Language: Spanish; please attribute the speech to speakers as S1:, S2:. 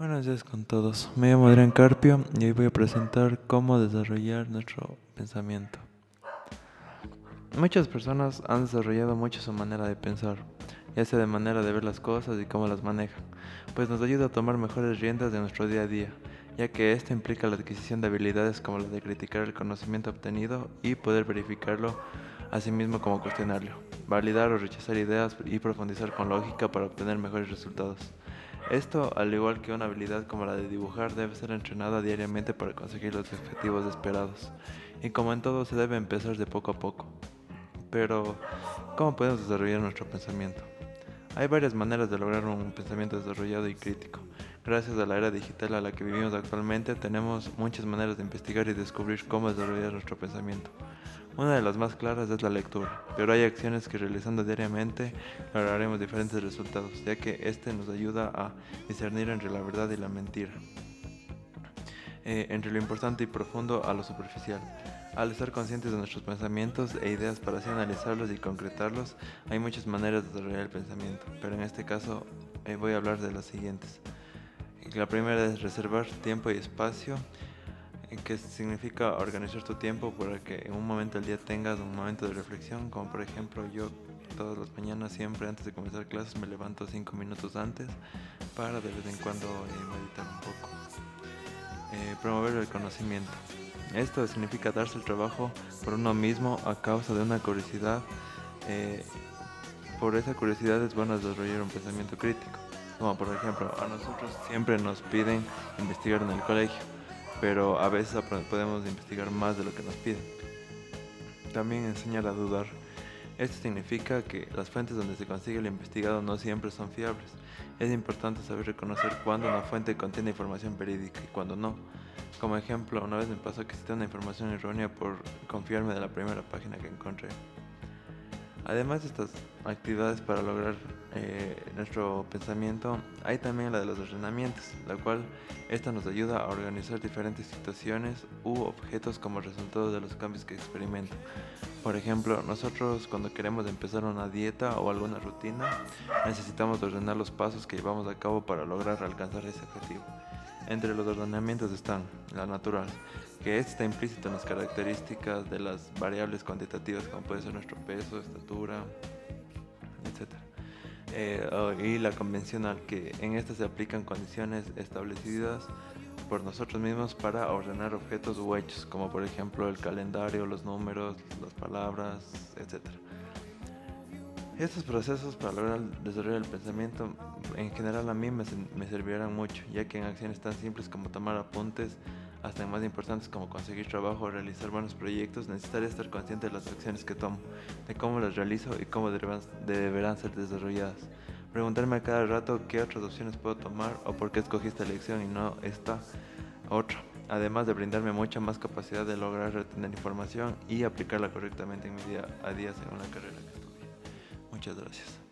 S1: Buenos días con todos. Me llamo Adrián Carpio y hoy voy a presentar cómo desarrollar nuestro pensamiento. Muchas personas han desarrollado mucho su manera de pensar, ya sea de manera de ver las cosas y cómo las manejan, pues nos ayuda a tomar mejores riendas de nuestro día a día, ya que esto implica la adquisición de habilidades como la de criticar el conocimiento obtenido y poder verificarlo a sí mismo como cuestionarlo, validar o rechazar ideas y profundizar con lógica para obtener mejores resultados. Esto, al igual que una habilidad como la de dibujar, debe ser entrenada diariamente para conseguir los objetivos esperados. Y como en todo, se debe empezar de poco a poco. Pero, ¿cómo podemos desarrollar nuestro pensamiento? Hay varias maneras de lograr un pensamiento desarrollado y crítico. Gracias a la era digital a la que vivimos actualmente, tenemos muchas maneras de investigar y descubrir cómo desarrollar nuestro pensamiento. Una de las más claras es la lectura, pero hay acciones que realizando diariamente lograremos diferentes resultados, ya que este nos ayuda a discernir entre la verdad y la mentira, eh, entre lo importante y profundo a lo superficial. Al estar conscientes de nuestros pensamientos e ideas para así analizarlos y concretarlos, hay muchas maneras de desarrollar el pensamiento, pero en este caso eh, voy a hablar de las siguientes. La primera es reservar tiempo y espacio que significa organizar tu tiempo para que en un momento del día tengas un momento de reflexión, como por ejemplo yo todas las mañanas siempre antes de comenzar clases me levanto cinco minutos antes para de vez en cuando eh, meditar un poco. Eh, promover el conocimiento. Esto significa darse el trabajo por uno mismo a causa de una curiosidad. Eh, por esa curiosidad es bueno desarrollar un pensamiento crítico. Como por ejemplo, a nosotros siempre nos piden investigar en el colegio pero a veces podemos investigar más de lo que nos piden. También enseñar a dudar. Esto significa que las fuentes donde se consigue lo investigado no siempre son fiables. Es importante saber reconocer cuándo una fuente contiene información verídica y cuándo no. Como ejemplo, una vez me pasó que cité una información errónea por confiarme de la primera página que encontré. Además de estas actividades para lograr eh, nuestro pensamiento, hay también la de los ordenamientos, la cual esta nos ayuda a organizar diferentes situaciones u objetos como resultado de los cambios que experimento. Por ejemplo, nosotros cuando queremos empezar una dieta o alguna rutina, necesitamos ordenar los pasos que llevamos a cabo para lograr alcanzar ese objetivo. Entre los ordenamientos están la natural, que está implícito en las características de las variables cuantitativas como puede ser nuestro peso, estatura, etc. Eh, y la convencional, que en esta se aplican condiciones establecidas por nosotros mismos para ordenar objetos u hechos, como por ejemplo el calendario, los números, las palabras, etc. Estos procesos para lograr desarrollar el pensamiento en general a mí me, me servirán mucho, ya que en acciones tan simples como tomar apuntes, hasta en más importantes como conseguir trabajo o realizar buenos proyectos, necesitaré estar consciente de las acciones que tomo, de cómo las realizo y cómo deberán, deberán ser desarrolladas. Preguntarme a cada rato qué otras opciones puedo tomar o por qué escogí esta elección y no esta otra. Además de brindarme mucha más capacidad de lograr retener información y aplicarla correctamente en mi día a día según la carrera que estudio. Muchas gracias.